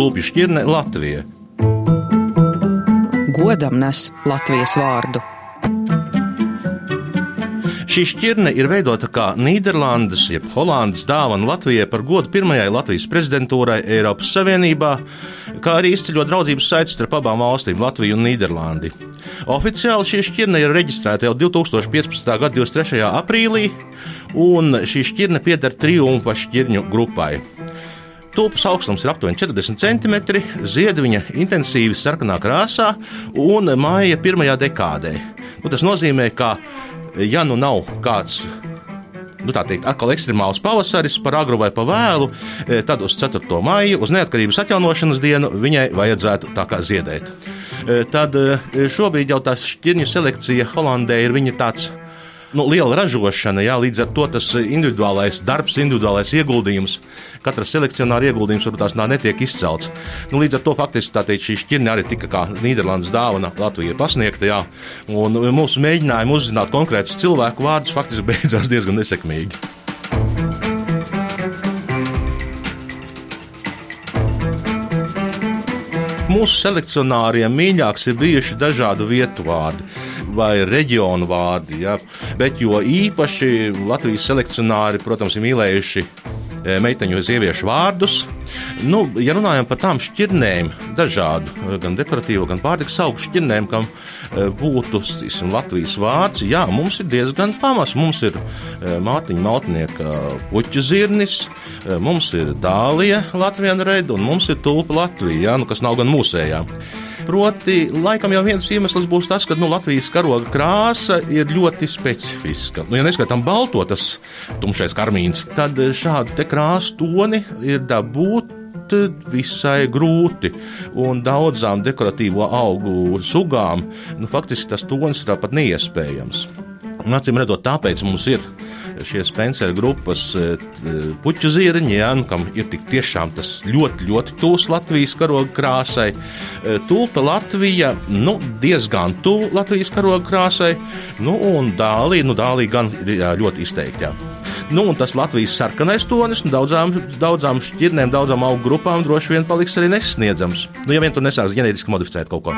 tulpju šķirne Latvija. Godam nes Latvijas vārdu. Šī šķirne ir veidota kā Nīderlandes, jeb Holandas dāvana Latvijai par godu pirmajai Latvijas prezidentūrai Eiropas Savienībā, kā arī izceļot draudzības saites starp abām valstīm, Latviju un Nīderlandi. Oficiāli šī šķirne ir reģistrēta jau 2015. gada 23. aprīlī, un šī šķirne pieder triumfa šķirņu grupai. Tulpas augstums ir aptuveni 40 cm, ziedviņa intensīvi sarkanā krāsā un māja pirmajā dekādē. Nu, tas nozīmē, ka, ja nu nav kāds nu, tā teikt, atkal ekstremāls pavasaris, par agru vai par vēlu, e, tad uz 4. maiju, uz neatkarības atjaunošanas dienu, viņai vajadzētu tā kā ziedēt. E, tad e, šobrīd jau tā šķirņu selekcija Holandē ir viņa tāds nu, liela ražošana, jā, līdz ar to tas individuālais darbs, individuālais ieguldījums, katra selekcionāra ieguldījums varbūt tās netiek izcelts. Nu, līdz ar to faktiski tā teikt, šī šķirne arī tika kā Nīderlandes dāvana Latvijai pasniegta, jā, un mūsu mēģinājumi uzzināt konkrētus cilvēku vārdus faktiski beidzās diezgan nesekmīgi. Mūsu selekcionāriem mīļāks ir bijuši dažādu vietu vārdi vai reģionu vārdi. Ja? Bet jo īpaši Latvijas selekcionāri, protams, ir mīlējuši meiteņu un sieviešu vārdus. Nu, ja runājam par tām šķirnēm, dažādu, gan dekoratīvu, gan pārtikas augu šķirnēm, kam e, būtu stīsim, Latvijas vārds, jā, mums ir diezgan pamats. Mums ir mātiņa maltnieka puķu zirnis, mums ir dālija Latvijas reida un mums ir tulpa Latvija, jā, nu, kas nav gan mūsējā. Proti, laikam jau viens iemesls būs tas, ka nu, Latvijas karoga krāsa ir ļoti specifiska. Nu, ja neskaitām balto, tas tumšais karmīns, tad šādi krāsu toni ir dabūt visai grūti. Un daudzām dekoratīvo augu sugām nu, faktiski tas tonis ir tāpat neiespējams. Acīm redzot, tāpēc mums ir šie Spencer grupas e, puķu zirņi, ja, nu, kam ir tik tiešām tas ļoti, ļoti tūs Latvijas karoga krāsai. E, tulpa Latvija, nu, diezgan tuvu Latvijas karoga krāsai, nu, un dālī, nu, dālī gan ir jā, ļoti izteikti. Jā. Nu, un tas Latvijas sarkanais tonis nu, daudzām, daudzām šķirnēm, daudzām augu grupām droši vien paliks arī nesasniedzams. Nu, ja vien tur nesāks ģenētiski modificēt kaut ko.